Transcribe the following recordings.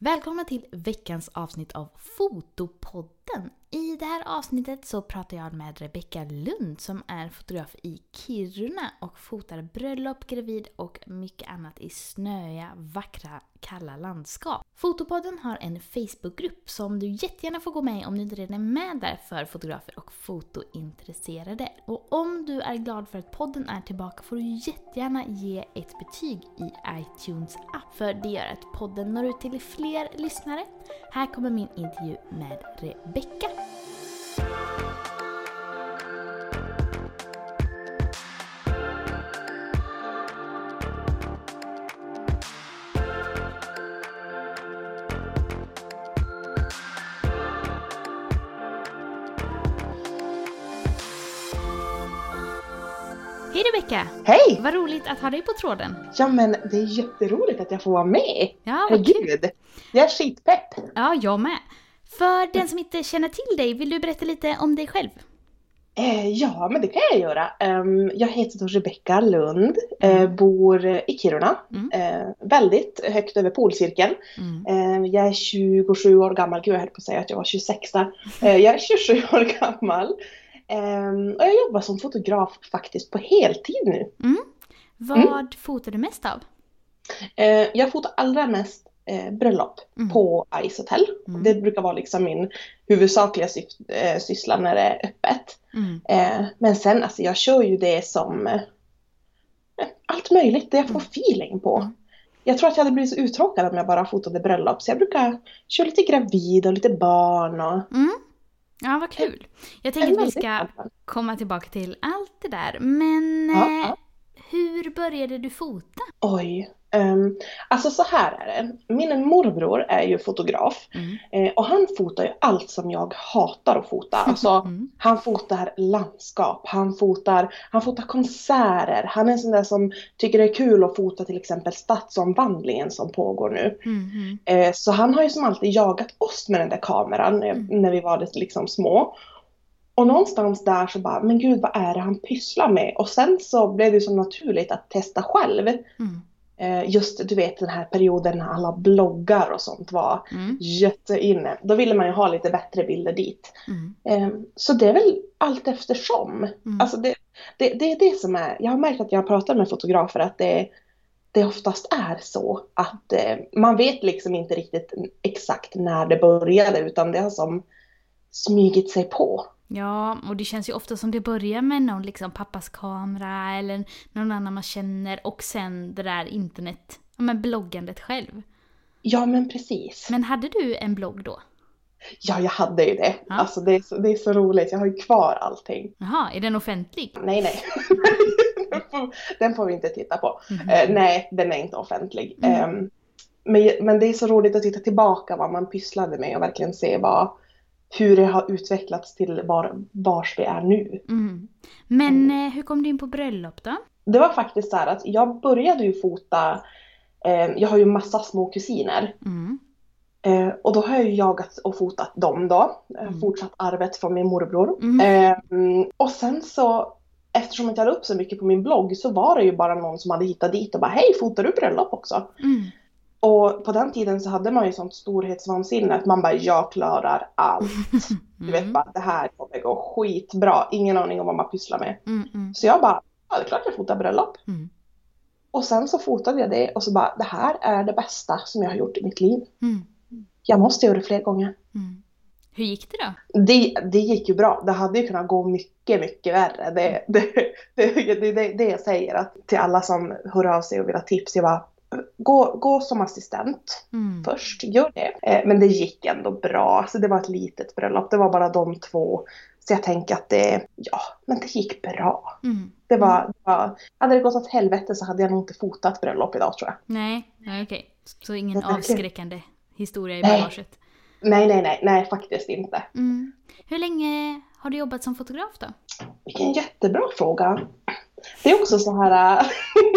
Välkomna till veckans avsnitt av Fotopodden. I det här avsnittet så pratar jag med Rebecka Lund som är fotograf i Kiruna och fotar bröllop, gravid och mycket annat i snöiga, vackra, kalla landskap. Fotopodden har en Facebookgrupp som du jättegärna får gå med i om du inte redan är med där för fotografer och fotointresserade. Och om du är glad för att podden är tillbaka får du jättegärna ge ett betyg i iTunes app. För det gör att podden når ut till fler lyssnare. Här kommer min intervju med Rebecka. Hej Rebecka! Hej! Vad roligt att ha dig på tråden. Ja men det är jätteroligt att jag får vara med. Ja, vad kul. Herregud. Jag är skitpepp. Ja, jag med. För den som inte känner till dig, vill du berätta lite om dig själv? Eh, ja men det kan jag göra. Ehm, jag heter då Rebecka Lund, eh, bor i Kiruna. Mm. Eh, väldigt högt över polcirkeln. Mm. Eh, jag är 27 år gammal. Gud jag höll på att säga att jag var 26 där. Eh, jag är 27 år gammal. Ehm, och jag jobbar som fotograf faktiskt på heltid nu. Vad fotar du mest av? Eh, jag fotar allra mest eh, bröllop Mm. på Ice Hotel. Mm. Det brukar vara liksom min huvudsakliga eh, syssla när det är öppet. Mm. Men sen alltså jag kör ju det som allt möjligt, det jag får feeling på. Mm. Jag tror att jag hade blivit så uttråkad om jag bara fotade bröllop så jag brukar köra lite gravid och lite barn och... Ja, vad kul. Jag tänker att vi ska komma tillbaka till allt det där. Men Ja, eh, ja. hur började du fota? Oj. Um, alltså så här är det. Min morbror är ju fotograf Mm. eh, och han fotar ju allt som jag hatar att fota. Alltså Mm. Han fotar landskap, han fotar, han fotar konserter. Han är en sån där som tycker det är kul att fota till exempel stadsomvandlingen som pågår nu. Mm. Så han har ju som alltid jagat oss med den där kameran eh, Mm. när vi var liksom små. Och någonstans där så bara, men gud vad är det han pysslar med? Och sen så blev det så naturligt att testa själv. Mm. Eh, just du vet den här perioden när alla bloggar och sånt var Mm. jätteinne. Då ville man ju ha lite bättre bilder dit. Mm. Eh, Så det är väl allt eftersom. Mm. Alltså det, det, det är det som är, jag har märkt att jag pratar med fotografer att det, det oftast är så att eh, man vet liksom inte riktigt exakt när det började utan det har som smygit sig på. Ja, och det känns ju ofta som det börjar med någon liksom pappas kamera eller någon annan man känner och sen det där internet, ja men bloggandet själv. Ja men precis. Men hade du en blogg då? Ja jag hade ju det. Ja. Alltså det är, så, det är så roligt, jag har ju kvar allting. Jaha, är den offentlig? Nej nej. Den får- Den får vi inte titta på. Mhm. Eh, nej, den är inte offentlig. Mm. Ehm, men, men det är så roligt att titta tillbaka vad man pysslade med och verkligen se vad, hur det har utvecklats till var, vars vi är nu. Mm. Men eh, hur kom du in på bröllop då? Det var faktiskt så här att jag började ju fota, eh, jag har ju massa små kusiner. Mm. Eh, och då har jag ju jagat och fotat dem då. Eh, Mm. Fortsatt arvet från min morbror. Mm. Eh, och sen så, eftersom jag la upp så mycket på min blogg så var det ju bara någon som hade hittat dit och bara hej fotar du bröllop också? Mm. Och på den tiden så hade man ju sånt storhetsvansinne att man bara jag klarar allt. Du vet Mm. bara det här kommer gå skitbra, ingen aning om vad man pysslar med. Mm. Mm. Så jag bara, ja det är klart jag fotar bröllop. Mm. Och sen så fotade jag det och så bara det här är det bästa som jag har gjort i mitt liv. Mm. Jag måste göra det fler gånger. Hur gick det då? Det, det gick ju bra. Det hade ju kunnat gå mycket, mycket värre. Det, det, det, det, det, det jag säger att till alla som hör av sig och vill ha tips. Jag bara, gå, gå som assistent Mm. först, gör det. Eh, Men det gick ändå bra. Så det var ett litet bröllop. Det var bara de två. Så jag tänker att det, ja, men det gick bra. Mm. Det var, det var, hade det gått åt helvete så hade jag nog inte fotat bröllop idag tror jag. Nej, nej okej. Så ingen avskräckande historia i bagaget? Nej, nej, nej, nej faktiskt inte. Mm. Hur länge har du jobbat som fotograf då? Vilken jättebra fråga. Det är också så här äh,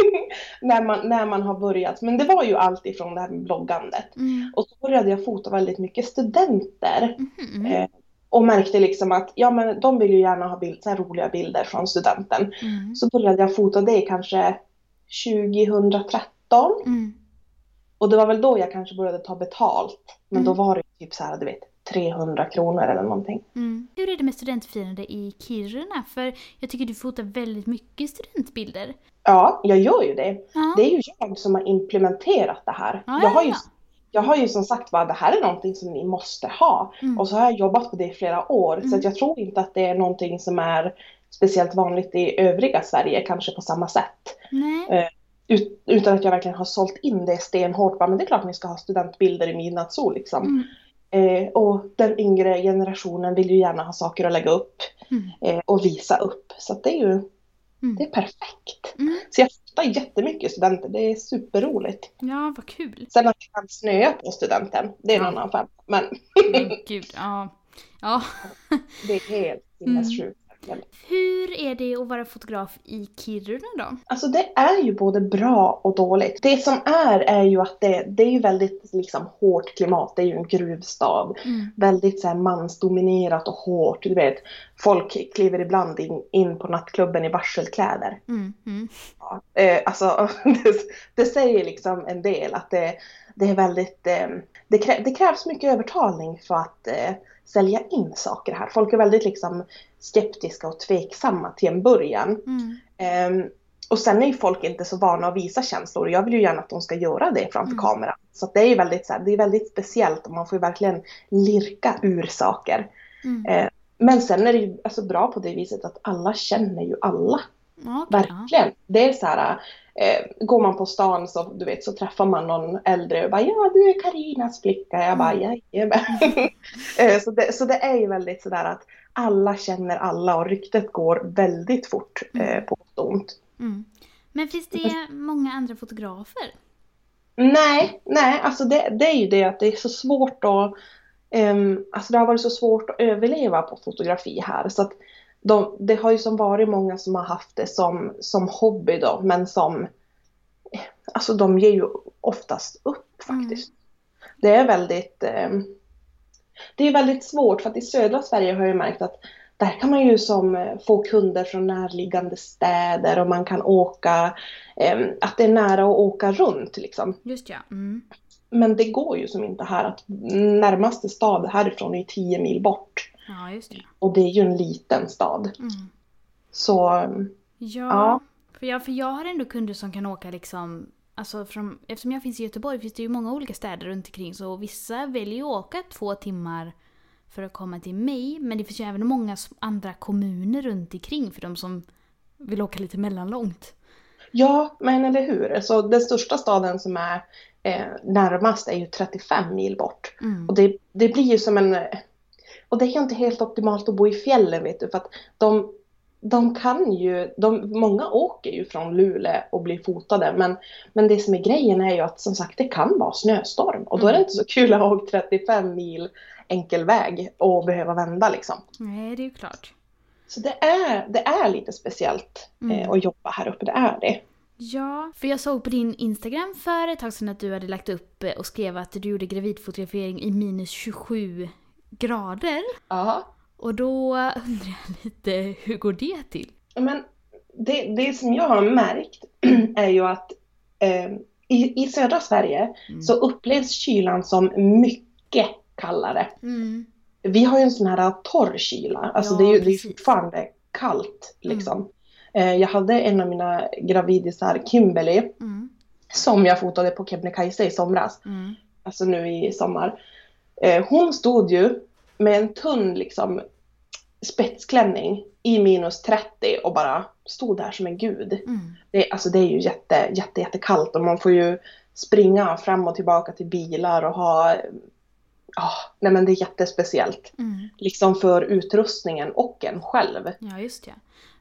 när, man, när man har börjat, men det var ju allt ifrån det här med bloggandet. Mm. Och så började jag fota väldigt mycket studenter Mhm. eh, och märkte liksom att ja, men de vill ju gärna ha bild, så här roliga bilder från studenten. Mm. Så började jag fota det kanske 2013. Mm. Och det var väl då jag kanske började ta betalt. Men då Mm. var det typ så här, du vet, 300 kronor eller någonting. Mm. Hur är det med studentfirande i Kiruna? För jag tycker du fotar väldigt mycket studentbilder. Ja, jag gör ju det. Ja. Det är ju jag som har implementerat det här. Ja, jag, har ju, ja. jag har ju som sagt bara, det här är någonting som ni måste ha. Mm. Och så har jag jobbat på det i flera år. Så Mm. att jag tror inte att det är någonting som är speciellt vanligt i övriga Sverige, kanske på samma sätt. Nej. Ut, utan att jag verkligen har sålt in det stenhårt. Bara, men det är klart ni ska ha studentbilder i midnattssol liksom. Mm. Eh, och den yngre generationen vill ju gärna ha saker att lägga upp Mm. eh, och visa upp. Så det är ju Mm. det är perfekt. Mm. Så jag fotar jättemycket studenter, det är superroligt. Ja, vad kul. Sen att det kan snöa på studenten, det är en Ja. annan femma. Men Men gud, ja. Ja. det är helt Mm. sinnessjukt. Hur är det att vara fotograf i Kiruna då? Alltså det är ju både bra och dåligt. Det som är är ju att det, det är ju väldigt liksom hårt klimat. Det är ju en gruvstad. Mm. Väldigt så här mansdominerat och hårt. Du vet, folk kliver ibland in, in på nattklubben i varselkläder. Mm. Mm. Ja, eh, alltså, det, det säger liksom en del att det, det är väldigt... Eh, det, krä, det krävs mycket övertalning för att eh, sälja in saker här. Folk är väldigt liksom skeptiska och tveksamma till en början. Mm. Ehm, och sen är ju folk inte så vana att visa känslor och jag vill ju gärna att de ska göra det framför Mm. kameran. Så det är ju väldigt, så här, det är väldigt speciellt och man får ju verkligen lirka ur saker. Mm. Eh, men sen är det ju alltså bra på det viset att alla känner ju alla. Ja. Verkligen. Det är så här, eh, går man på stan så, du vet, så träffar man någon äldre och bara ja du är Karinas flicka. Jag bara jajamän. eh, så, det, så det är ju väldigt sådär att alla känner alla och ryktet går väldigt fort eh, på gott och ont. Mm. Men finns det många andra fotografer? Nej, nej, alltså det, det är ju det att det är så svårt att ehm, Alltså det har varit så svårt att överleva på fotografi här så att de, det har ju som varit många som har haft det som, som hobby då men som Alltså de ger ju oftast upp faktiskt. Det är väldigt ehm, Det är väldigt svårt för att i södra Sverige har jag märkt att där kan man ju som eh, få kunder från närliggande städer och man kan åka ehm, Att det är nära att åka runt liksom. Just ja. Mm. Men det går ju som inte här att närmaste stad härifrån är 10 mil bort. Ja, just det. Och det är ju en liten stad. Mm. Så Ja, Ja. För, jag, för jag har ändå kunder som kan åka liksom Alltså från, eftersom jag finns i Göteborg finns det ju många olika städer runt omkring så vissa väljer ju att åka två timmar för att komma till mig. Men det finns ju även många andra kommuner runt omkring för de som vill åka lite mellanlångt. ja, men eller hur. Så den största staden som är eh, närmast är ju 35 mil bort. Mm. Och det, det blir ju som en... Och det är ju inte helt optimalt att bo i fjällen vet du. För att de, de kan ju... De, många åker ju från Luleå och blir fotade. Men, men det som är grejen är ju att som sagt det kan vara snöstorm. Och då är det Mm. inte så kul att åka 35 mil enkel väg och behöva vända liksom. Nej, det är ju klart. Så det är, det är lite speciellt Mm. eh, att jobba här uppe, det är det. Ja, för jag såg på din Instagram för ett tag sedan att du hade lagt upp eh, och skrev att du gjorde gravidfotografering i minus 27 grader. Ja. Och då undrar jag lite, hur går det till? Men det, det som jag har märkt är ju att eh, i, i södra Sverige Mm. så upplevs kylan som mycket kallare. Mm. Vi har ju en sån här torr kyla, alltså Ja, det är ju det är fortfarande kallt liksom. Eh, jag hade en av mina gravidisar, Kimberly, Mm. som jag fotade på Kebnekaise i somras. Mm. alltså nu i sommar. Eh, hon stod ju med en tunn liksom spetsklänning i minus 30 och bara stod där som en gud. Mm. Det, alltså det är ju jätte, jätte, jättekallt och man får ju springa fram och tillbaka till bilar och ha Ja, nej men det är jättespeciellt. Mm. Liksom för utrustningen och en själv. Ja, just det.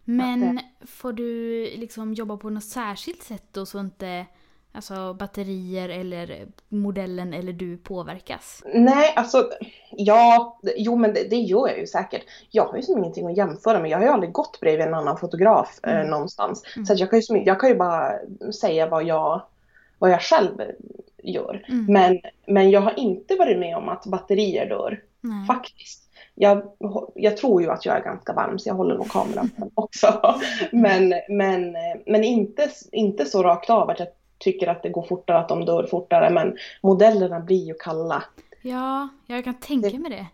Men får du liksom jobba på något särskilt sätt då så inte alltså, batterier eller modellen eller du påverkas? Nej, alltså ja, jo men det, det gör jag ju säkert. Jag har ju som ingenting att jämföra med. Jag har ju aldrig gått bredvid en annan fotograf eh, Mm. någonstans. Mm. Så jag, kan ju, jag kan ju bara säga vad jag, vad jag själv gör. Mm. Men, men jag har inte varit med om att batterier dör, Nej. faktiskt. Jag, jag tror ju att jag är ganska varm så jag håller nog kameran också. Men, men, men inte, inte så rakt av att jag tycker att det går fortare, att de dör fortare. Men modellerna blir ju kalla. Ja, jag kan tänka Det- mig det.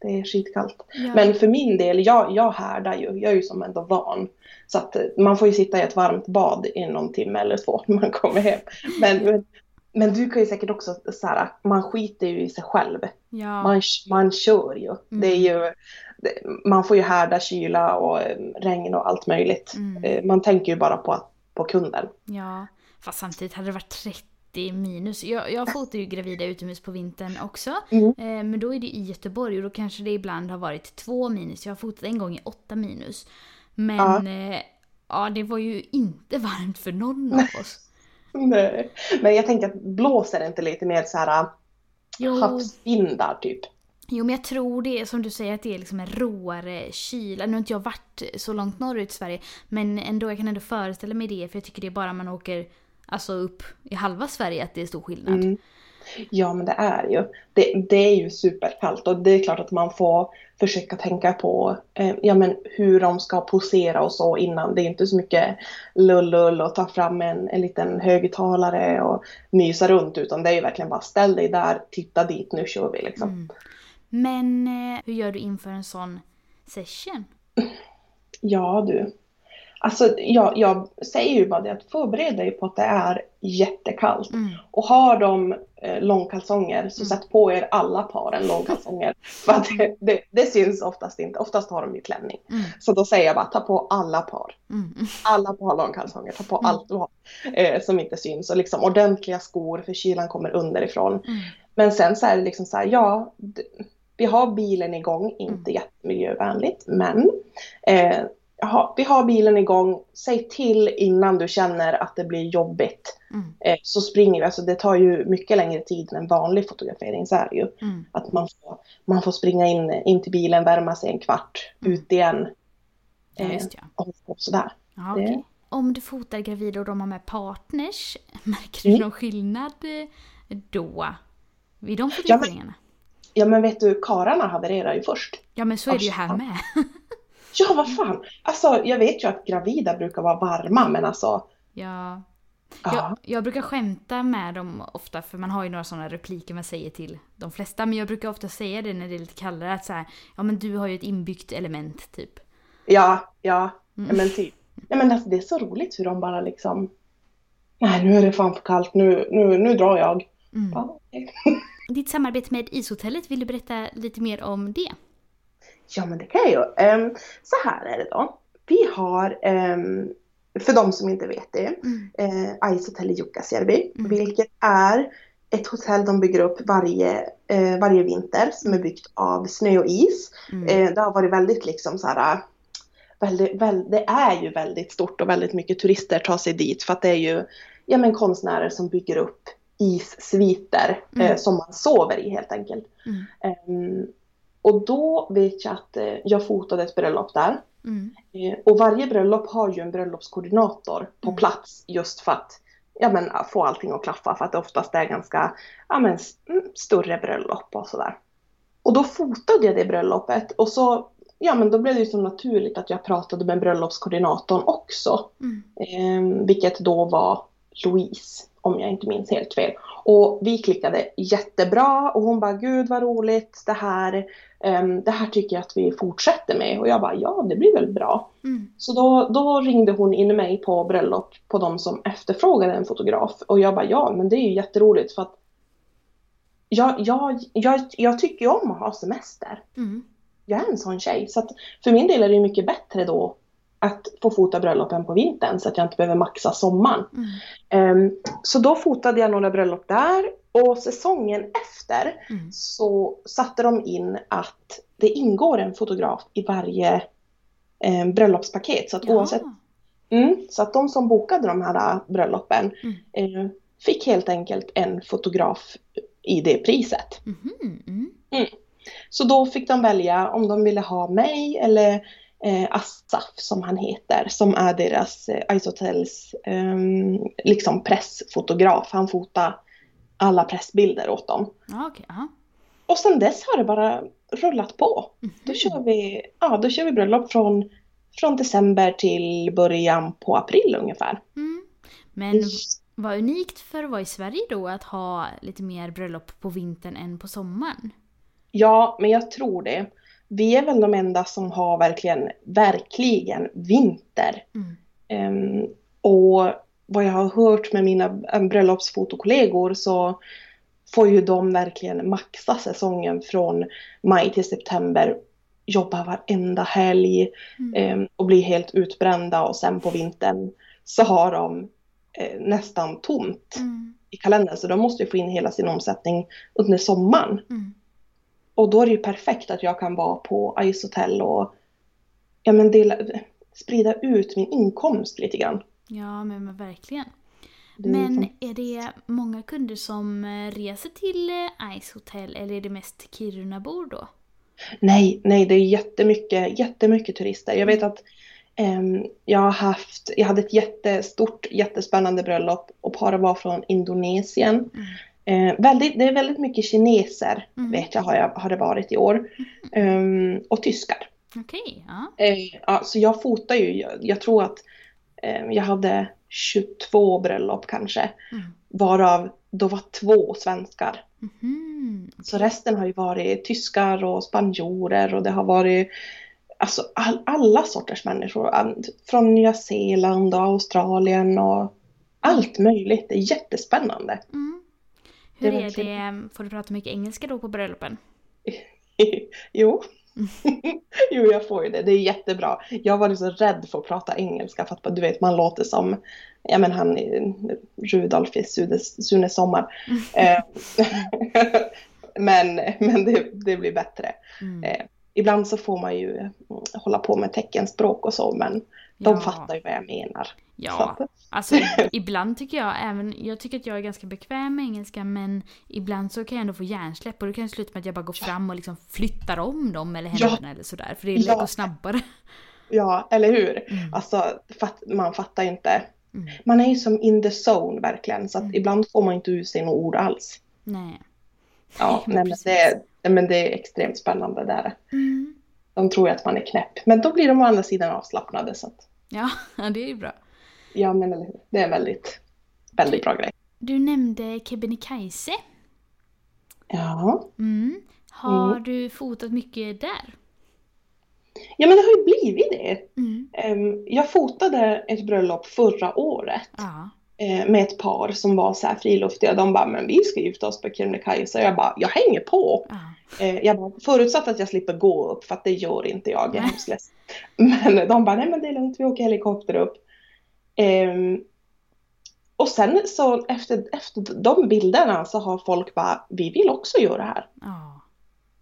Det är skitkallt. Ja. Men för min del, jag, jag härdar ju. Jag är ju som ändå van. Så att eh, man får ju sitta i ett varmt bad i någon timme eller två när man kommer hem. Men, men, men du kan ju säkert också så här, man skiter ju i sig själv. ja. Man, man kör ju. Det är ju man får ju härda kyla och eh, regn och allt möjligt. Mm. Eh, Man tänker ju bara på, på kunden. Ja, fast samtidigt hade det varit 30 minus. Jag, jag fotar ju gravida utomhus på vintern också. Mm. Eh, men då är det i Göteborg och då kanske det ibland har varit två minus. Jag har fotat en gång i åtta minus. Men Ja. eh, ja, det var ju inte varmt för någon av oss. Nej. Men jag tänker att blåser det inte lite mer så här havsvindar typ? Jo, men jag tror det är som du säger att det är liksom en råare kyla. Nu har inte jag varit så långt norrut i Sverige. Men ändå, jag kan ändå föreställa mig det. För jag tycker det är bara man åker alltså upp i halva Sverige att det är stor skillnad. Mm. Ja men det är ju. Det, det är ju superkallt och det är klart att man får försöka tänka på eh, ja, men hur de ska posera och så innan. Det är inte så mycket lull och ta fram en, en liten högtalare och mysa runt utan det är ju verkligen bara ställ dig där, titta dit, nu kör vi liksom. Mm. Men eh, hur gör du inför en sån session? Ja du. Alltså jag, jag säger ju bara det att förbered dig på att det är jättekallt. Mm. Och har de eh, långkalsonger så Mm. sätt på er alla paren långkalsonger. För att det, det, det syns oftast inte. Oftast har de ju klänning. Mm. Så då säger jag bara ta på alla par. Mm. Alla par långkalsonger. Ta på Mm. allt du har eh, som inte syns. Och liksom ordentliga skor för kylan kommer underifrån. Mm. Men sen så är det liksom så här, ja. Vi har bilen igång, Mm. inte jättemiljövänligt. Men eh, ja, vi har bilen igång. Säg till innan du känner att det blir jobbigt. Mm. Eh, så springer vi. Alltså det tar ju mycket längre tid än vanlig fotografering. Så är det ju. Mm. Att man får, man får springa in, in till bilen, värma sig en kvart, Mm. ut igen. Ja, Eh, just ja. och, och sådär. Ja, det- okej. Om du fotar gravida och de har med partners, märker du Mm. någon skillnad eh, då? Vid de fotograferingarna? Ja men vet du, kararna havererar ju först. Ja men så är det ju här med. Ja vad fan. Alltså jag vet ju att gravida brukar vara varma men alltså. Ja. Ja. Jag, jag brukar skämta med dem ofta för man har ju några sådana repliker man säger till de flesta. Men jag brukar ofta säga det när det är lite kallare att så här, ja men du har ju ett inbyggt element typ. Ja, ja, Mm. ja men typ. Ja men alltså det är så roligt hur de bara liksom. Nej nu är det fan för kallt, nu, nu, nu drar jag. Mm. Ja, okej. Ditt samarbete med ishotellet, vill du berätta lite mer om det? Ja men det kan jag ju. Ehm, så här är det då. Vi har, ehm, för de som inte vet det, Mm. eh, Ice Hotel i Jukkasjärvi. Mm. Vilket är ett hotell de bygger upp varje, eh, varje vinter som är byggt av snö och is. Mm. Eh, det har varit väldigt liksom så här. Väldigt, väl, det är ju väldigt stort och väldigt mycket turister tar sig dit för att det är ju ja, men konstnärer som bygger upp issviter Mm. eh, som man sover i helt enkelt. Mm. Ehm, och då vet jag att eh, jag fotade ett bröllop där. Mm. Eh, och varje bröllop har ju en bröllopskoordinator på Mm. plats just för att ja, men, få allting att klaffa för att det oftast är ganska ja, men, mm, större bröllop och sådär. Och då fotade jag det bröllopet och så ja men då blev det ju så naturligt att jag pratade med bröllopskoordinatorn också. Mm. Eh, vilket då var Louise, om jag inte minns helt fel. Och vi klickade jättebra och hon bara gud vad roligt det här. ehm, det här tycker jag att vi fortsätter med. Och jag bara ja det blir väl bra. Mm. Så då, då ringde hon in mig på bröllop på de som efterfrågade en fotograf. Och jag bara ja men det är ju jätteroligt för att jag, jag, jag, jag tycker om att ha semester Mm. jag är en sån tjej. Så att för min del är det mycket bättre då att få fota bröllopen på vintern så att jag inte behöver maxa sommaren. Mm. Ehm, så då fotade jag några bröllop där och säsongen efter Mm. så satte de in att det ingår en fotograf i varje eh, bröllopspaket. Så att oavsett, mm, så att de som bokade de här bröllopen Mm. eh, fick helt enkelt en fotograf i det priset. Mhm. Mm. Så då fick de välja om de ville ha mig eller eh, Assaf som han heter, som är deras eh, Ice Hotels eh, liksom pressfotograf. Han fotar alla pressbilder åt dem. Ja. Och sen dess har det bara rullat på. Mhm. Då kör vi, ja, då kör vi bröllop från, från december till början på april ungefär. Mm. Men vad unikt för att vara i Sverige då att ha lite mer bröllop på vintern än på sommaren? Ja, men jag tror det. Vi är väl de enda som har verkligen, verkligen vinter. Mm. Um, och vad jag har hört med mina bröllopsfotokollegor så får ju de verkligen maxa säsongen från maj till september. Jobba varenda helg Mm. um, och bli helt utbrända och sen på vintern så har de eh, nästan tomt Mm. i kalendern så de måste ju få in hela sin omsättning under sommaren. Mm. Och då är det ju perfekt att jag kan vara på Ice Hotel och ja, men dela, sprida ut min inkomst lite grann. Ja, men, men verkligen. Det är Men liksom- är det många kunder som eh, reser till eh, Ice Hotel eller är det mest Kirunabor då? Nej, nej, det är jättemycket, jättemycket turister. Jag vet att ehm, jag har haft, jag hade ett jättestort, jättespännande bröllop och paret var från Indonesien. Mm. Eh, väldigt, det är väldigt mycket kineser, Mm. vet jag har, jag, har det varit i år. Ehm, och tyskar. Okej, ja. Eh, ja, så jag fotar ju, jag, jag tror att eh, jag hade 22 bröllop kanske. Mm. Varav då var två svenskar. Mhm. Så resten har ju varit tyskar och spanjorer och det har varit alltså all, alla sorters människor. Från Nya Zeeland och Australien och allt möjligt. Det är jättespännande. Mm. Hur Det är verkligen- det, får du prata mycket engelska då på bröllopen? jo. jo, jag får ju det. Det är jättebra. Jag varit så rädd för att prata engelska för att du vet, man låter som ja, men han eh, Rudolf i Sune, Sune Sommar. Eh, men men det, det blir bättre. Mm. Ibland så får man ju mm, hålla på med teckenspråk och så, men de Ja. fattar ju vad jag menar. Ja, alltså ibland tycker jag även, jag tycker att jag är ganska bekväm med engelska men ibland så kan jag ändå få hjärnsläpp och då kan det sluta med att jag bara går fram och liksom flyttar om dem eller Ja. händerna eller sådär för det Ja. går snabbare. Ja, eller hur? Mm. Alltså, man fattar ju inte. Mm. Man är ju som in the zone verkligen, så att Mm. ibland får man inte ur sig några ord alls. Nej. Ja, nej, men det, är- nej, men det är extremt spännande där. Mm. De tror ju att man är knäpp, men då blir de å andra sidan avslappnade. Så att, Ja, det är ju bra. ja, men eller hur? Det är en väldigt, väldigt bra grej. Du nämnde Kebnekaise. Ja. Mm. Har Mm. du fotat mycket där? ja, men det har ju blivit det. Mm. Ehm, Jag fotade ett bröllop förra året. Ja. Eh, med ett par som var så här friluftiga. De bara, men vi ska gifta oss på Kebnekaise. Jag bara, jag hänger på. Eh, jag bara, förutsatt att jag slipper gå upp, för att det gör inte jag. Jag är hemskt ledsen. Men de bara, nej men det är lugnt, vi åker helikopter upp. Ehm, och sen så efter, efter de bilderna så har folk bara, vi vill också göra det här. Ja.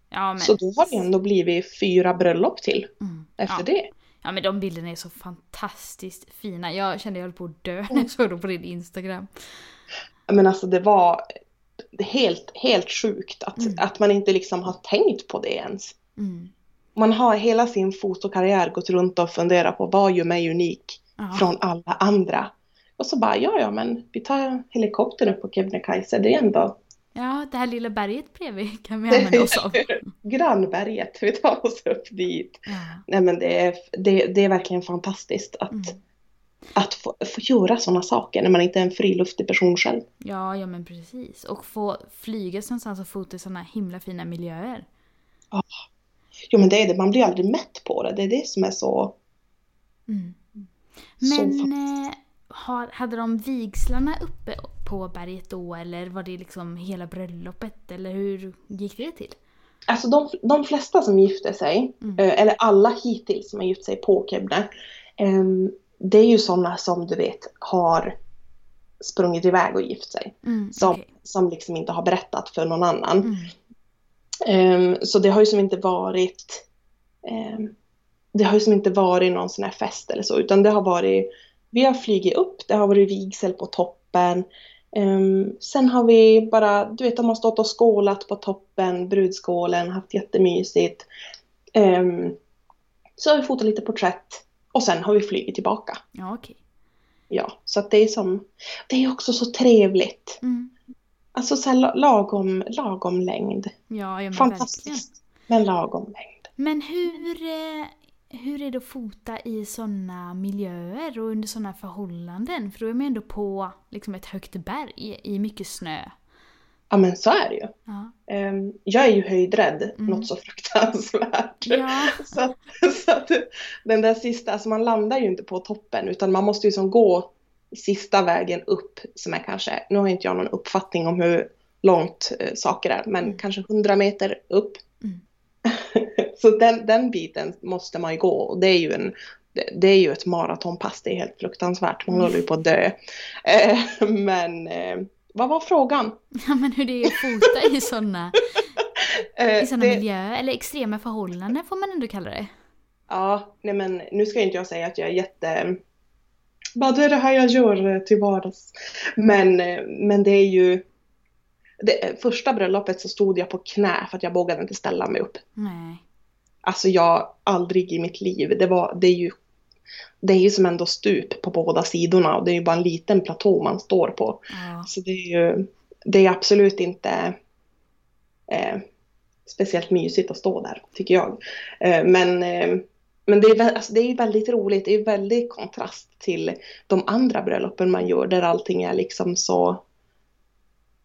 Ja, men... Så då har det ändå blivit fyra bröllop till Mm. efter ja. det. Ja men de bilderna är så fantastiskt fina. Jag kände jag höll på att dö när jag såg dem på din Instagram. Men alltså det var helt, helt sjukt att, Mm. att man inte liksom har tänkt på det ens. Mm. Man har hela sin fotokarriär gått runt och funderat på vad gör mig unik Ja. från alla andra. Och så bara, ja ja men vi tar helikoptern upp på Kebnekaise, det är ändå ja, det här lilla berget bredvid kan vi använda oss av. grannberget, vi tar oss upp dit. Ja. Nej men det är, det, det är verkligen fantastiskt att, Mm. att få, få göra sådana saker när man inte är en friluftig person själv. ja, ja men precis. Och få flyga någonstans och fota i sådana himla fina miljöer. Jo men det är det, man blir aldrig mätt på det, det är det som är så, Mm. så Men fantastiskt. eh, har, hade de vigslarna uppe på berget då eller var det liksom hela bröllopet eller hur gick det till? Alltså de, de flesta som gifter sig, Mm. eh, eller alla hittills som har gift sig på Kebne, ehm, det är ju sådana som du vet har sprungit iväg och gift sig. Mm, Som, okej. som liksom inte har berättat för någon annan. Mm. Ehm, så det har ju som inte varit ehm, det har ju som inte varit någon sån här fest eller så, utan det har varit vi har flugit upp, det har varit vigsel på toppen. Ehm, sen har vi bara, du vet, de har stått och skålat på toppen, brudskålen, haft jättemysigt. Um, så har vi fotat lite porträtt och sen har vi flugit tillbaka. Ja, okej. Ja, så att det är som, det är också så trevligt. Mm. Alltså så här la- lagom, lagom längd. Ja, ja men verkligen. Fantastiskt. Men lagom längd. Men hur, eh, hur är det att fota i sådana miljöer och under sådana förhållanden? För då är man ändå på liksom ett högt berg i mycket snö. Ja men så är det ju. Ja. Ehm, Jag är ju höjdrädd, Mm. något så fruktansvärt. Ja. Så, att, så att den där sista, alltså man landar ju inte på toppen utan man måste ju som gå sista vägen upp som är kanske, nu har inte jag någon uppfattning om hur långt eh, saker är, men Mm. kanske 100 meter upp. Mm. så den, den biten måste man ju gå och det är ju en det, är ju ett maratonpass, det är helt fruktansvärt, man håller ju på att dö. Eh, men eh, vad var frågan? ja, men hur det är att fota i sådana Eh, i såna det- miljöer, eller extrema förhållanden får man ändå kalla det. Ja, nej men nu ska inte jag säga att jag är jätte... Bara det är det här jag gör till vardags. Men, men det är ju... Det, första bröllopet så stod jag på knä för att jag vågade inte ställa mig upp. Nej. Alltså jag, aldrig i mitt liv. Det, var, det är ju det är ju som ändå stup på båda sidorna och det är ju bara en liten platå man står på. Ja. Så det är ju det är absolut inte eh, speciellt mysigt att stå där, tycker jag. Eh, men eh, men det är, alltså, det är väldigt roligt, det är väldigt kontrast till de andra bröllopen man gör där allting är liksom så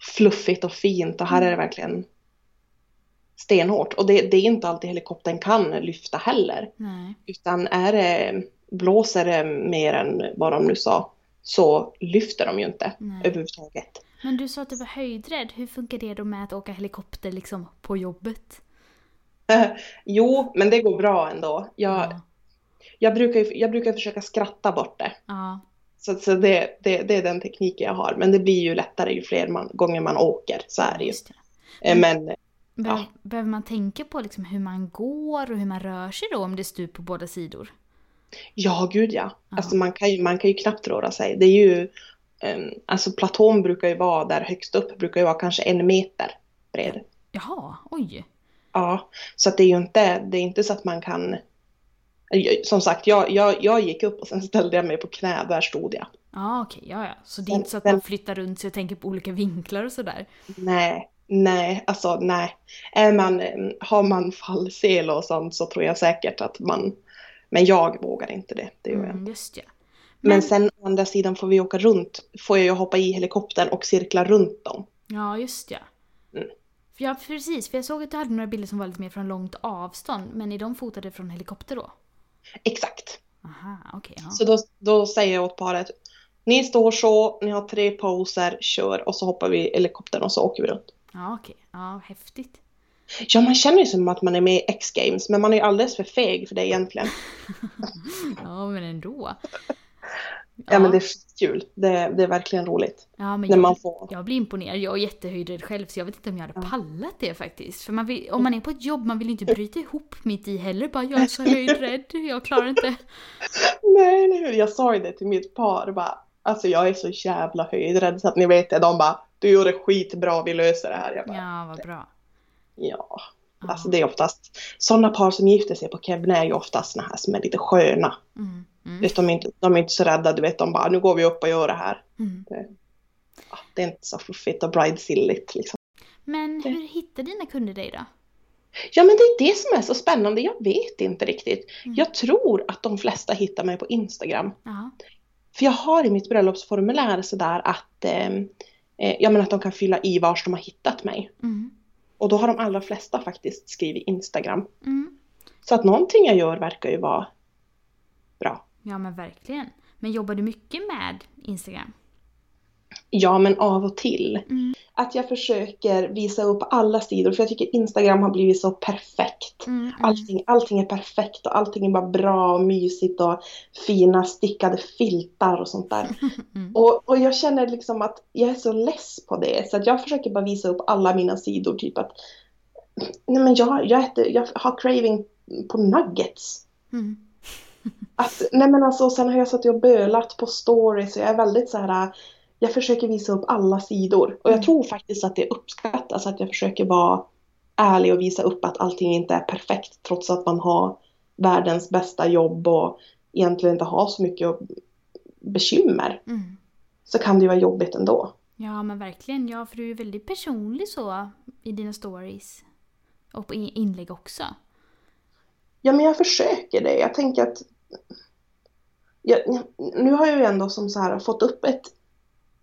fluffigt och fint och här är det verkligen stenhårt. Och det, det är inte alltid helikoptern kan lyfta heller. Nej. Utan är det, blåser det mer än vad de nu sa så lyfter de ju inte Nej. överhuvudtaget. Men du sa att du var höjdrädd. Hur funkar det då med att åka helikopter liksom på jobbet? Jo, men det går bra ändå. Jag, Ja. jag, brukar, jag brukar försöka skratta bort det. ja. Så, så det, det, det är den tekniken jag har. Men det blir ju lättare ju fler man, gånger man åker. Så är det ju. Eh, Men Be- Ja. Behöver man tänka på liksom hur man går och hur man rör sig då om det är stup på båda sidor? ja, gud ja. Ja. Alltså man kan, ju, man kan ju knappt röra sig. Det är ju, um, alltså platån brukar ju vara där högst upp, brukar ju vara kanske en meter bred. Jaha, oj. Ja, så att det är ju inte, det är inte så att man kan som sagt, jag, jag, jag gick upp och sen ställde jag mig på knä, där stod jag. Ja, okej, ja, ja. Så det är inte så att man flyttar runt sig och tänker på olika vinklar och sådär? Nej, nej, alltså nej. Är man, har man fallsel och sånt så tror jag säkert att man, men jag vågar inte det, det gör jag. Mm, just ja. Men Men- sen å andra sidan får vi åka runt, får jag ju hoppa i helikoptern och cirkla runt dem. Ja, just ja. Mm. Ja, precis. För jag såg att du hade några bilder som var lite mer från långt avstånd. Men är de fotade från helikopter då? Exakt. Aha, okej. ja. Så då, då säger jag åt paret, ni står så, ni har tre poser, kör och så hoppar vi i helikoptern och så åker vi runt. Ja, okej. Ja, häftigt. Ja, man känner ju som att man är med i X-games, men man är ju alldeles för feg för det egentligen. Ja, men ändå. Ja, men det är kul. Det, det är verkligen roligt. ja, men När jag, man får... jag blir imponerad. Jag är jättehöjdrädd själv så jag vet inte om jag hade pallat det faktiskt. För man vill, om man är på ett jobb, man vill inte bryta ihop mitt i heller. Bara jag är så höjdrädd, jag klarar inte. Nej, nej, jag sa ju det till mitt par. Bara, alltså jag är så jävla höjdrädd så att ni vet det. De bara, du gjorde skitbra, vi löser det här. Jag bara, Ja, vad bra. ja. Ja. Alltså det är oftast, sådana par som gifter sig på Kebne är ju oftast såna här som är lite sköna. Mm, mm, Vet, de, är inte, de är inte så rädda, du vet, de bara, nu går vi upp och gör det här. mm. Ja, det är inte så fluffigt och bridesilligt liksom. Men hur hittar dina kunder dig då? Ja, men det är det som är så spännande. Jag vet inte riktigt. Mm. Jag tror att de flesta hittar mig på Instagram. Ja. För jag har i mitt bröllopsformulär sådär att, eh, eh, ja, men att de kan fylla i vars de har hittat mig. Mm, Och då har de allra flesta faktiskt skrivit Instagram. mm. Så att någonting jag gör verkar ju vara bra. Ja, men verkligen. Men jobbar du mycket med Instagram? Ja, men av och till. Mm. Att jag försöker visa upp alla sidor, för jag tycker Instagram har blivit så perfekt. Mm, mm. Allting, allting är perfekt och allting är bara bra och mysigt och fina stickade filtar och sånt där. Mm. Och, och jag känner liksom att jag är så less på det så att jag försöker bara visa upp alla mina sidor typ att nej men jag, jag, äter, jag har craving på nuggets. Att, nej men alltså sen har jag suttit och bölat på stories och jag är väldigt så här jag försöker visa upp alla sidor och jag Mm. tror faktiskt att det uppskattas att jag försöker vara ärlig och visa upp att allting inte är perfekt trots att man har världens bästa jobb och egentligen inte har så mycket bekymmer Mm. så kan det ju vara jobbigt ändå. Ja, men verkligen. Ja, för du är väldigt personlig så i dina stories. Och på in- inlägg också. Ja, men jag försöker det. Jag tänker att jag, nu har jag ju ändå som så här fått upp ett,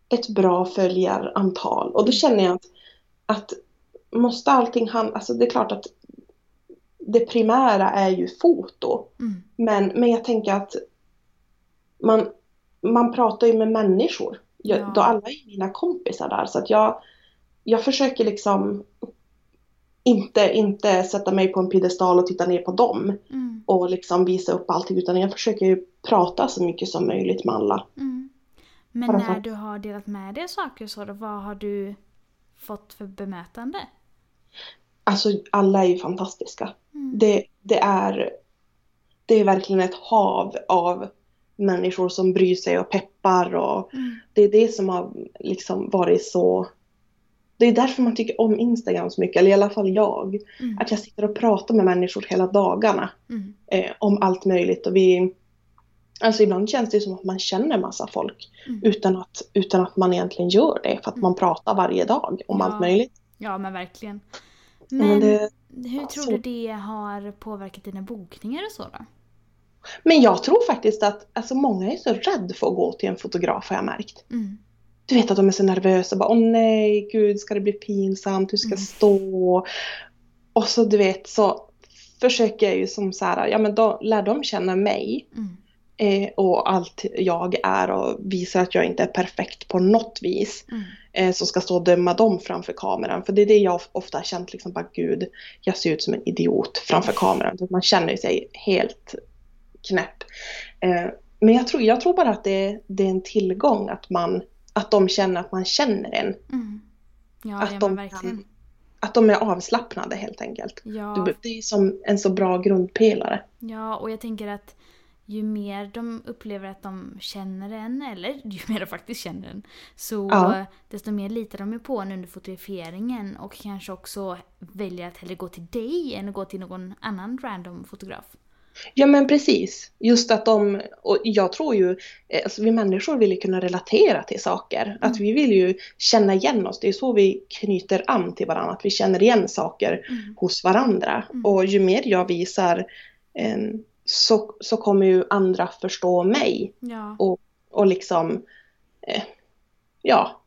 ett bra följarantal och då känner jag att, att måste allting handla, alltså det är klart att det primära är ju foto. Mm. Men, men jag tänker att man, man pratar ju med människor. Jag, Ja. då alla är mina kompisar där så att jag, jag försöker liksom inte, inte sätta mig på en piedestal och titta ner på dem Mm. och liksom visa upp allting utan jag försöker ju prata så mycket som möjligt med alla. Mm. Men när du har delat med dig saker så då, vad har du fått för bemötande? Alltså alla är ju fantastiska. Mm. Det, det, är, det är verkligen ett hav av människor som bryr sig och peppar och Mm. det är det som har liksom varit så det är därför man tycker om Instagram så mycket, eller i alla fall jag. Mm. Att jag sitter och pratar med människor hela dagarna Mm. eh, om allt möjligt och vi Alltså ibland känns det som att man känner massa folk Mm. utan, att, utan att man egentligen gör det för att man pratar varje dag om Ja. allt möjligt. Ja men verkligen. Men Men det, hur tror så- du det har påverkat dina bokningar och så då? Men jag tror faktiskt att alltså, många är så rädda för att gå till en fotograf har jag märkt. Mm. Du vet att de är så nervösa. Bara, Åh nej, gud, ska det bli pinsamt? Hur ska jag Mm. stå? Och så du vet så försöker jag ju som så här, ja men då lär de känna mig Mm. eh, och allt jag är och visar att jag inte är perfekt på något vis. Mm. Eh, som ska stå och döma dem framför kameran. För det är det jag ofta har känt liksom bara gud, jag ser ut som en idiot framför kameran. Så Man känner sig helt knäpp. Eh, men jag tror, jag tror bara att det, det är en tillgång att man att de känner att man känner en. Mm. Ja, Att de verkligen. Att de är avslappnade helt enkelt. Ja, Det- Det är som en så bra grundpelare. ja, och jag tänker att ju mer de upplever att de känner en, eller ju mer de faktiskt känner en, så Ja. desto mer litar de ju på en under fotograferingen och kanske också väljer att hellre gå till dig än att gå till någon annan random fotograf. Ja men precis. Just att de, och jag tror ju, eh, alltså vi människor vill ju kunna relatera till saker. Att vi vill ju känna igen oss. Det är så vi knyter an till varandra. Att vi känner igen saker Mm. hos varandra. Mm. Och ju mer jag visar eh, så, så kommer ju andra förstå mig. Ja. Och liksom, eh, ja.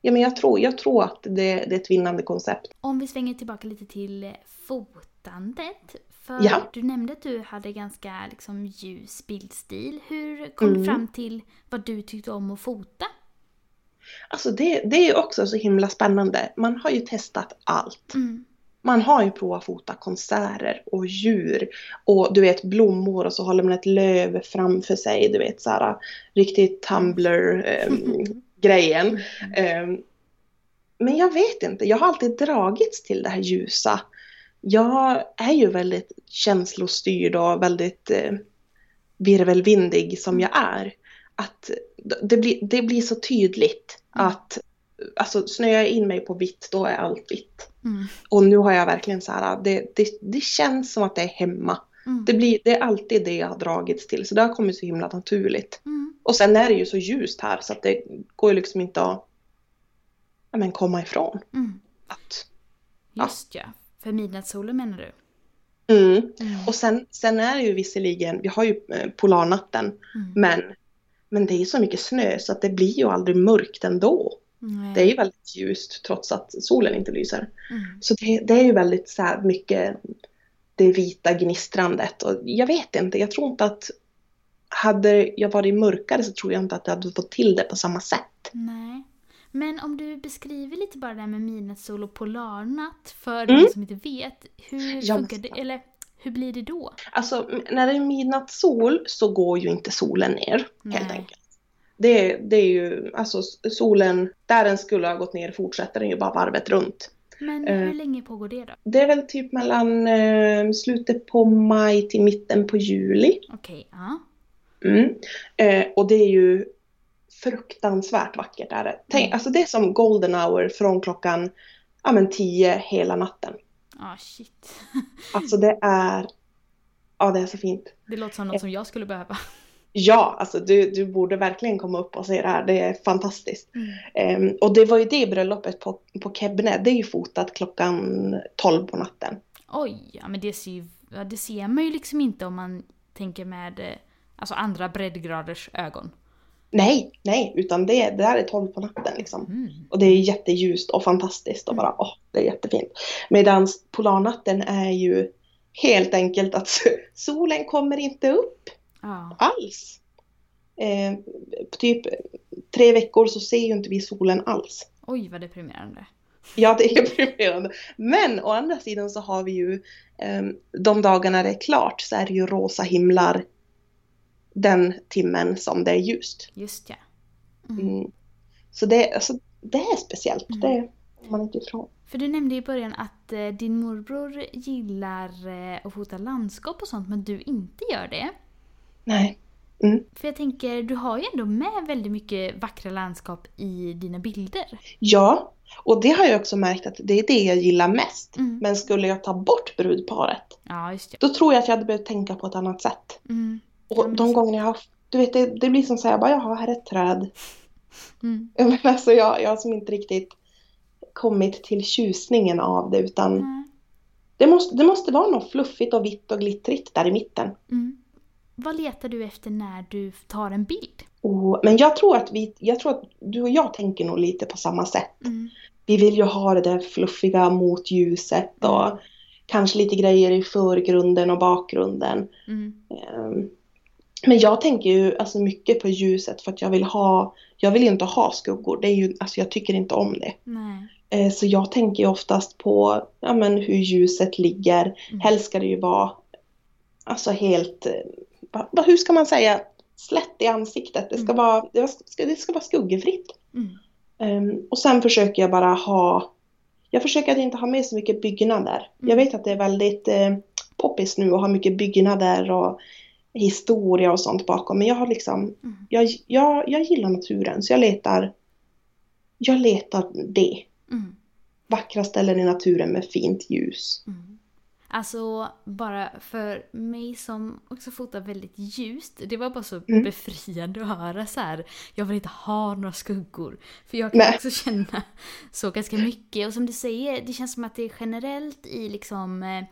Ja men jag tror, jag tror att det, det är ett vinnande koncept. Om vi svänger tillbaka lite till eh, fotandet. För Ja. du nämnde att du hade ganska liksom, ljus bildstil. Hur kom du Mm. fram till vad du tyckte om att fota? Alltså det, det är också så himla spännande. Man har ju testat allt. Mm. Man har ju provat att fota konserter och djur och du vet blommor och så håller man ett löv framför sig. Du vet så här riktigt Tumblr-grejen. Ehm, men jag vet inte, jag har alltid dragits till det här ljusa. Jag är ju väldigt känslostyrd och väldigt eh, virvelvindig som jag är. Att det blir, det blir så tydligt Mm. att alltså, snöar jag in mig på vitt, då är allt vitt. Mm. Och nu har jag verkligen så här, det, det, det känns som att det är hemma. Mm. Det, blir, det är alltid det jag har dragits till, så det har kommit så himla naturligt. Mm. Och sen är det ju så ljust här så att det går ju liksom inte att ja, men komma ifrån. Mm. Att, Ja. Just ja. För midnattssolen menar du? mm. Mm. Och sen, sen är det ju visserligen, vi har ju eh, polarnatten, Mm. men, men det är ju så mycket snö så att det blir ju aldrig mörkt ändå. Nej. Det är ju väldigt ljust trots att solen inte lyser. Mm. Så det, det är ju väldigt så mycket det vita gnistrandet och jag vet inte, jag tror inte att hade jag varit mörkare så tror jag inte att jag hade fått till det på samma sätt. Nej. Men om du beskriver lite bara det här med midnattssol och polarnatt för Mm. de som inte vet. Hur Ja, funkar det? Eller hur blir det då? Alltså när det är midnattssol så går ju inte solen ner helt Nej. enkelt. Det, det är ju, alltså solen, där den skulle ha gått ner fortsätter den ju bara varvet runt. Men Eh. hur länge pågår det då? Det är väl typ mellan eh, slutet på maj till mitten på juli. Okej, ja. Mm. Eh, och det är ju fruktansvärt vackert. Är det. Tänk, Mm. alltså det är som golden hour från klockan ja, men 10 hela natten. Ah shit. Alltså det är, ja det är så fint. Det låter som något som jag skulle behöva. Ja, alltså du, du borde verkligen komma upp och se det här. Det är fantastiskt. Mm. Ehm, och det var ju det bröllopet på, på Kebne. Det är ju fotat klockan 12 på natten. Oj, ja men det ser ju ja, det ser man ju liksom inte om man tänker med eh, alltså andra breddgraders ögon. Nej, nej, utan det, det där är 12 på natten liksom. Mm. Och det är jätteljust och fantastiskt och bara åh, det är jättefint. Medan polarnatten är ju helt enkelt att solen kommer inte upp Ja. alls. Eh, typ tre veckor så ser ju inte vi solen alls. Oj vad deprimerande. Ja, det är deprimerande. Men å andra sidan så har vi ju eh, de dagarna det är klart så är det ju rosa himlar den timmen som det är ljust. Just ja. Mm. Så det, alltså, det är speciellt. Mm. Det kommer man inte ifrån. För du nämnde i början att eh, din morbror gillar eh, att fota landskap och sånt men du inte gör det. Nej. Mm. För jag tänker, du har ju ändå med väldigt mycket vackra landskap i dina bilder. Ja, och det har jag också märkt att det är det jag gillar mest. Mm. Men skulle jag ta bort brudparet, Ja, just det. då tror jag att jag hade behövt tänka på ett annat sätt. Mm. Och Ja, men de gånger jag har, du vet det, det blir som så här, bara jaha, här är ett träd. Mm. Jag menar, alltså jag, jag har som inte riktigt kommit till tjusningen av det utan Nej. det måste, det måste vara något fluffigt och vitt och glittrigt där i mitten. Mm. Vad letar du efter när du tar en bild? Och, men jag tror att vi, jag tror att du och jag tänker nog lite på samma sätt. Mm. Vi vill ju ha det där fluffiga mot ljuset och kanske lite grejer i förgrunden och bakgrunden. Mm. Men jag tänker ju alltså mycket på ljuset för att jag vill ha, jag vill ju inte ha skuggor. Det är ju, alltså jag tycker inte om det. Nej. Eh, Så jag tänker ju oftast på ja, men hur ljuset ligger. Mm. Helst ska det ju vara alltså helt, eh, hur ska man säga, slätt i ansiktet. Det ska, Mm. vara, det ska, det ska vara skuggefritt. Mm. Ehm, och sen försöker jag bara ha, jag försöker att inte ha med så mycket byggnader. Mm. Jag vet att det är väldigt eh, poppis nu att ha mycket byggnader och historia och sånt bakom. Men jag har liksom, Mm. jag, jag, jag gillar naturen så jag letar, jag letar det. Mm. Vackra ställen i naturen med fint ljus. Mm. Alltså bara för mig som också fotar väldigt ljust, det var bara så Mm. befriande att höra så här. Jag vill inte ha några skuggor. För jag kan Nej. också känna så ganska mycket. Och som du säger, det känns som att det är generellt i liksom eh,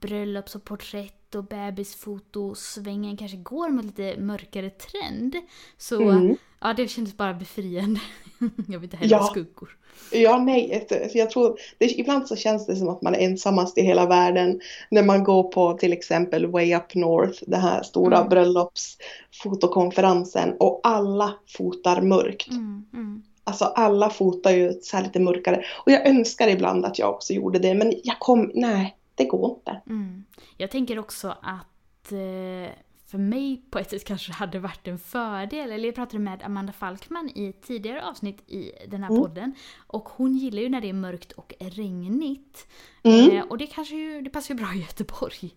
bröllops och porträtt och bebisfotosvängen kanske går mot lite mörkare trend. Så Mm. ja, det kändes bara befriande. jag vill inte heller Ja. skuggor. Ja, nej, jag tror, det, ibland så känns det som att man är ensammast i hela världen när man går på till exempel Way Up North, den här stora Mm. bröllopsfotokonferensen och alla fotar mörkt. Mm, mm. Alltså alla fotar ju så här lite mörkare. Och jag önskar ibland att jag också gjorde det, men jag kom, nej, det går inte. Mm. Jag tänker också att eh, för mig på ett sätt kanske hade varit en fördel, eller jag pratade med Amanda Falkman i ett tidigare avsnitt i den här Mm. podden. Och hon gillar ju när det är mörkt och regnigt. Mm. Eh, och det kanske ju, det passar ju bra i Göteborg.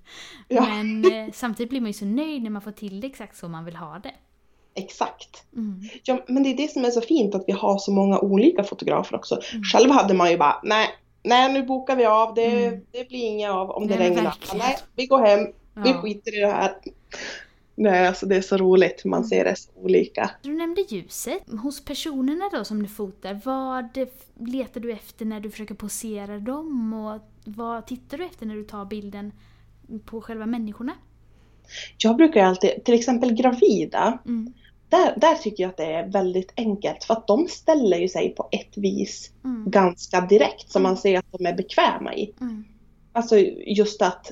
Ja. Men eh, samtidigt blir man ju så nöjd när man får till det exakt så man vill ha det. Exakt. Mm. Ja, men det är det som är så fint att vi har så många olika fotografer också. Mm. Själv hade man ju bara, nej, nej nu bokar vi av, det, Mm. det blir inget av om det Nej, men regnar. Nej, vi går hem, vi Ja. skiter i det här. Nej, alltså det är så roligt, man Mm. ser det så olika. Du nämnde ljuset. Hos personerna då som du fotar, vad letar du efter när du försöker posera dem? Och vad tittar du efter när du tar bilden på själva människorna? Jag brukar alltid, till exempel gravida, Mm. Där, där tycker jag att det är väldigt enkelt för att de ställer ju sig på ett vis Mm. ganska direkt som Mm. man ser att de är bekväma i. Mm. Alltså just att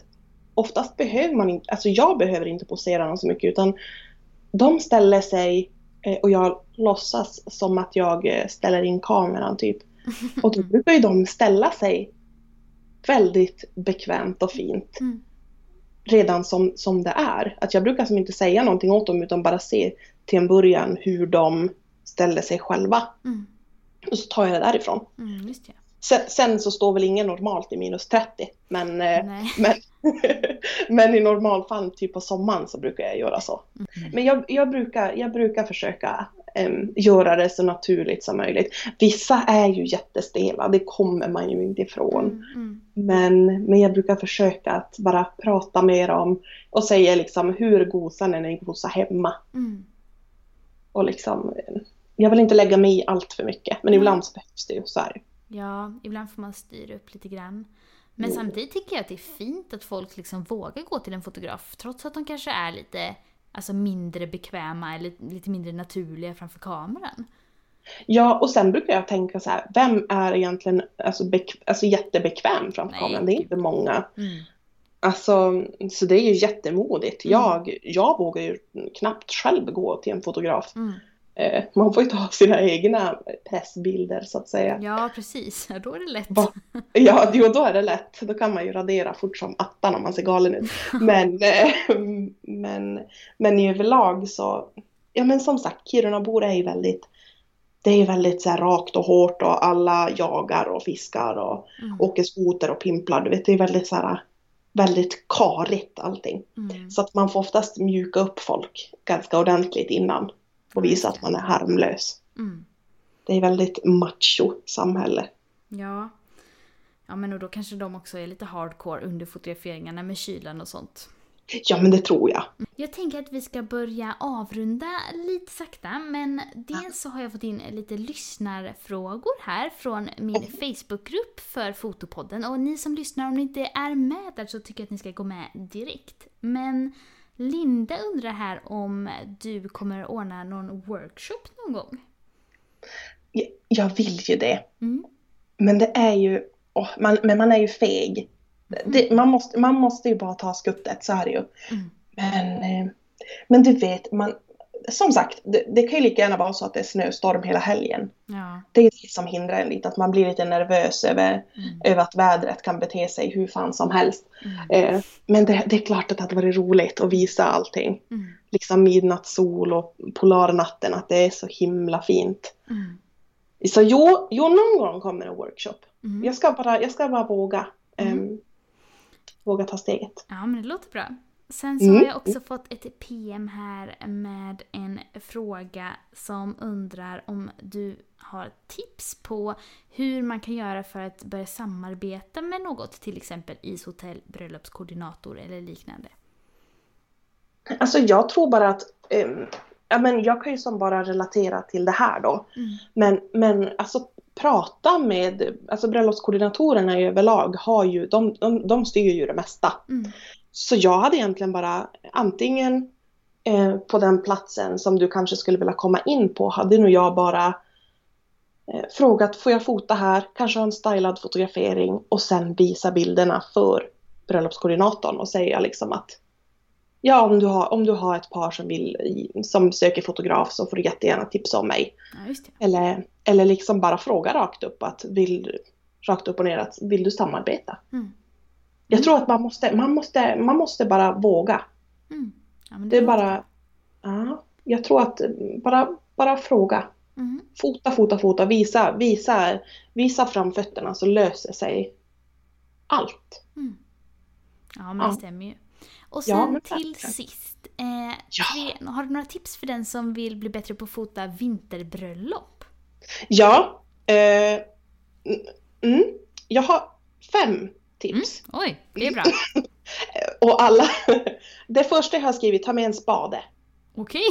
oftast behöver man inte, alltså jag behöver inte posera dem så mycket utan de ställer sig eh, och jag låtsas som att jag eh, ställer in kameran typ. Och då brukar ju de ställa sig väldigt bekvämt och fint Mm. redan som, som det är. Att jag brukar som inte säga någonting åt dem utan bara se till en början hur de ställer sig själva. Mm. Och så tar jag det därifrån. Mm, det. Sen, sen så står väl ingen normalt i minus 30 men eh, Nej. men, men i normalfall, typ på sommaren, så brukar jag göra så. Mm. Men jag, jag, brukar, jag brukar försöka em, göra det så naturligt som möjligt. Vissa är ju jättestela, det kommer man ju inte ifrån. Mm. Mm. Men, men jag brukar försöka att bara prata med dem och säga liksom hur gosar när ni gosar hemma. Mm. Och liksom, jag vill inte lägga mig i allt för mycket, men Nej. ibland så behövs det ju, så är det. Ja, ibland får man styra upp lite grann. Men samtidigt tycker jag att det är fint att folk liksom vågar gå till en fotograf trots att de kanske är lite alltså mindre bekväma eller lite mindre naturliga framför kameran. Ja, och sen brukar jag tänka så här, vem är egentligen alltså, alltså jättebekväm framför Nej, kameran? Det är inte många. Mm. Alltså, så det är ju jättemodigt. Mm. Jag, jag vågar ju knappt själv gå till en fotograf. Mm. Eh, man får ju ta sina egna pressbilder så att säga. Ja, precis. Då är det lätt. Va? Ja, jo, då är det lätt. Då kan man ju radera fort som attan om man ser galen ut. Men, eh, men, men i överlag så, ja men som sagt, Kirunabor är ju väldigt, det är väldigt så här rakt och hårt och alla jagar och fiskar och Mm. åker skoter och pimplar. Du vet, det är väldigt så här, väldigt karigt allting. Mm. Så att man får oftast mjuka upp folk ganska ordentligt innan och visa att man är harmlös. Mm. Det är väldigt macho samhälle. Ja. Ja, men och då kanske de också är lite hardcore under fotograferingarna med kylan och sånt. Ja men det tror jag. Jag tänker att vi ska börja avrunda lite sakta, men dels så har jag fått in lite lyssnarfrågor här från min Facebookgrupp för Fotopodden. Och ni som lyssnar, om ni inte är med där så tycker jag att ni ska gå med direkt. Men Linda undrar här om du kommer ordna någon workshop någon gång? Jag, vill ju det. Mm. Men det är ju, åh, man, men man är ju feg. Det, man, måste, man måste ju bara ta skuttet, så är det ju. Mm. Men, eh, men du vet, man, som sagt, det, det kan ju lika gärna vara så att det är snöstorm hela helgen. Ja. Det är det som hindrar en lite, att man blir lite nervös över, Mm. över att vädret kan bete sig hur fan som helst. Mm. Eh, men det, det är klart att det hade varit roligt att visa allting. Mm. Liksom midnattssol och polarnatten, att det är så himla fint. Mm. Så jo, jo någon gång kommer en workshop. Mm. Jag ska bara, jag ska bara våga. Mm. Våga ta steget. Ja, men det låter bra. Sen så Mm. har jag också fått ett PM här med en fråga som undrar om du har tips på hur man kan göra för att börja samarbeta med något, till exempel ishotell, bröllopskoordinator eller liknande. Alltså jag tror bara att, ehm, ja men jag kan ju som bara relatera till det här då. Mm. Men, men alltså prata med, alltså bröllopskoordinatorerna i överlag har ju, de, de, de styr ju det mesta. Mm. Så jag hade egentligen bara antingen eh, på den platsen som du kanske skulle vilja komma in på hade nog jag bara eh, frågat får jag fota här, kanske ha en stylad fotografering och sen visa bilderna för bröllopskoordinatorn och säga liksom att ja om du har, om du har ett par som vill som söker fotograf så får du jättegärna tipsa om mig. Ja, det. Eller, eller liksom bara fråga rakt upp att vill, rakt upp och ner att vill du samarbeta? Mm. Jag tror att man måste, man måste, man måste bara våga. Mm. Ja, men Det är bara, ja, jag tror att bara, bara fråga. Mm. Fota, fota, fota, visa, visa, visa fram fötterna så löser sig allt. Mm. Ja, men Ja. det stämmer ju. Och Ja, sen men till sist, eh, Ja. tre, har du några tips för den som vill bli bättre på att fota vinterbröllop? Ja, eh, mm, jag har fem tips. Oj, det är bra. Och alla, det första jag har skrivit, ta med en spade. Okej.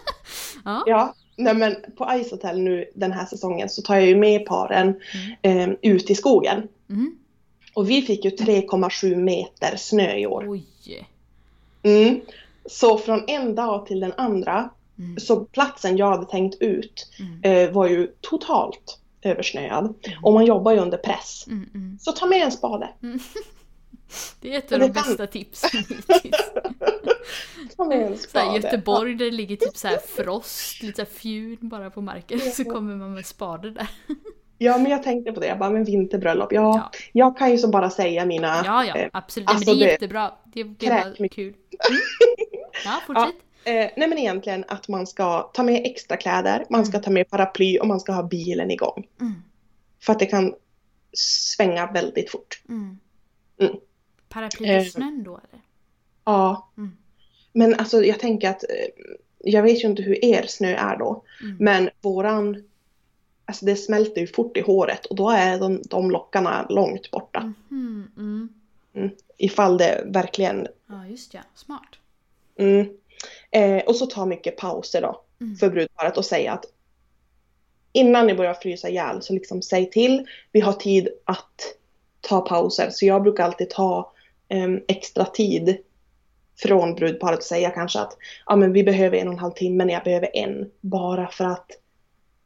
ja. Ja, nej men på Ice Hotel nu den här säsongen så tar jag ju med paren eh, ut i skogen. Mm. Och vi fick ju 3,7 meter snö i år. Oj. Mm. Så från en dag till den andra, Mm. så platsen jag hade tänkt ut Mm. eh, var ju totalt översnöad. Och man jobbar ju under press. Mm, mm. Så ta med en spade. Det är ett av de kan- bästa tipsen hittills. Så. Göteborg där det ligger typ så här frost, lite så här fjun bara på marken. Så kommer man med spade där. Ja men jag tänkte på det, jag bara men vinterbröllop, ja, Ja. jag kan ju så bara säga mina Ja, ja, eh, absolut. Nej, alltså men det är det- jättebra. Det, det mycket. kul. Mm. Ja, fortsätt. Eh, nej men egentligen att man ska ta med extra kläder, man ska ta med paraply och man ska ha bilen igång. Mm. För att det kan svänga väldigt fort. Mm. Mm. Paraply Eh. i snön då eller? Ja. Mm. Men alltså jag tänker att, eh, jag vet ju inte hur er snö är då, Mm. men våran, alltså det smälter ju fort i håret och då är de, de lockarna långt borta. Mhm, mm. Ifall det verkligen, Ja, just ja. Smart. mm. eh, och så ta mycket pauser då Mm. för brudparet och säga att innan ni börjar frysa ihjäl så liksom säg till, vi har tid att ta pauser. Så jag brukar alltid ta em, extra tid från brudparet och säga kanske att ja, men vi behöver en och en halv timme när jag behöver en. Bara för att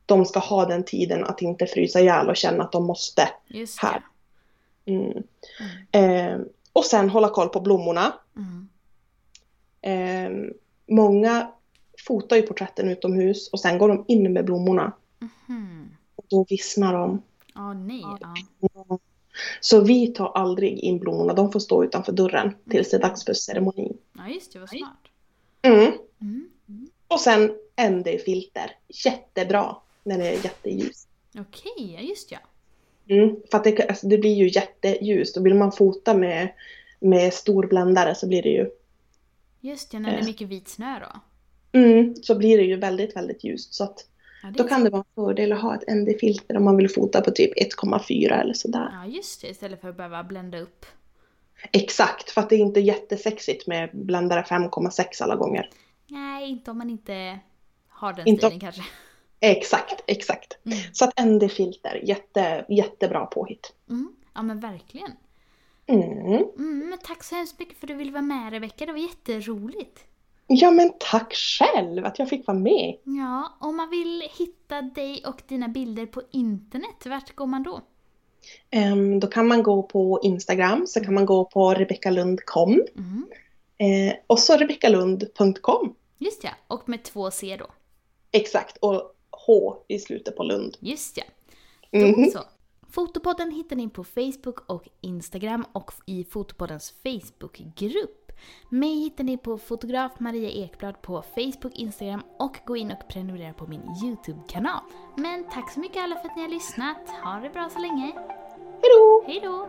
de ska ha den tiden att inte frysa ihjäl och känna att de måste. Här. det. Mm. Em, och sen hålla koll på blommorna. Mm. Em, många fotar ju porträtten utomhus och sen går de in med blommorna. Mhm. Och då vissnar de. Ja, nej. Ja. Så vi tar aldrig in blommorna, de får stå utanför dörren tills det är dags för ceremoni. ja, just det. Vad smart. Mm. Mm. Och sen ND-filter, jättebra när det är jätteljust. Okej, ja just ja. Mm. För att det, alltså, det blir ju jätteljust och vill man fota med, med stor bländare så blir det ju Just det, när det är Eh. mycket vit snö då. mm, så blir det ju väldigt, väldigt ljust. Så att Ja, då kan det vara en fördel att ha ett ND-filter om man vill fota på typ 1,4 eller sådär. Ja, just det. Istället för att behöva blända upp. Exakt, för att det är inte jättesexigt med bländare 5,6 alla gånger. Nej, inte om man inte har den Inte om- stilen kanske. Exakt, exakt. Mm. Så att ND-filter, jätte, jättebra påhitt. Mm. Ja, men verkligen. Mm. Mm, men tack så hemskt mycket för att du ville vara med Rebecka. Det var jätteroligt. Ja men tack själv att jag fick vara med. Ja, om man vill hitta dig och dina bilder på internet, vart går man då? Ehm, då kan man gå på Instagram, så kan man gå på rebeckalund.com Mm. eh, och så rebeckalund.com. Just ja, och med två C då. Exakt, och H i slutet på Lund. Just ja. Då Mhm. så. Fotopodden hittar ni på Facebook och Instagram och i Fotopoddens Facebookgrupp. Mig hittar ni på fotograf Maria Ekblad på Facebook, Instagram och gå in och prenumerera på min YouTube-kanal. Men tack så mycket alla för att ni har lyssnat. Ha det bra så länge. Hejdå! Hej då!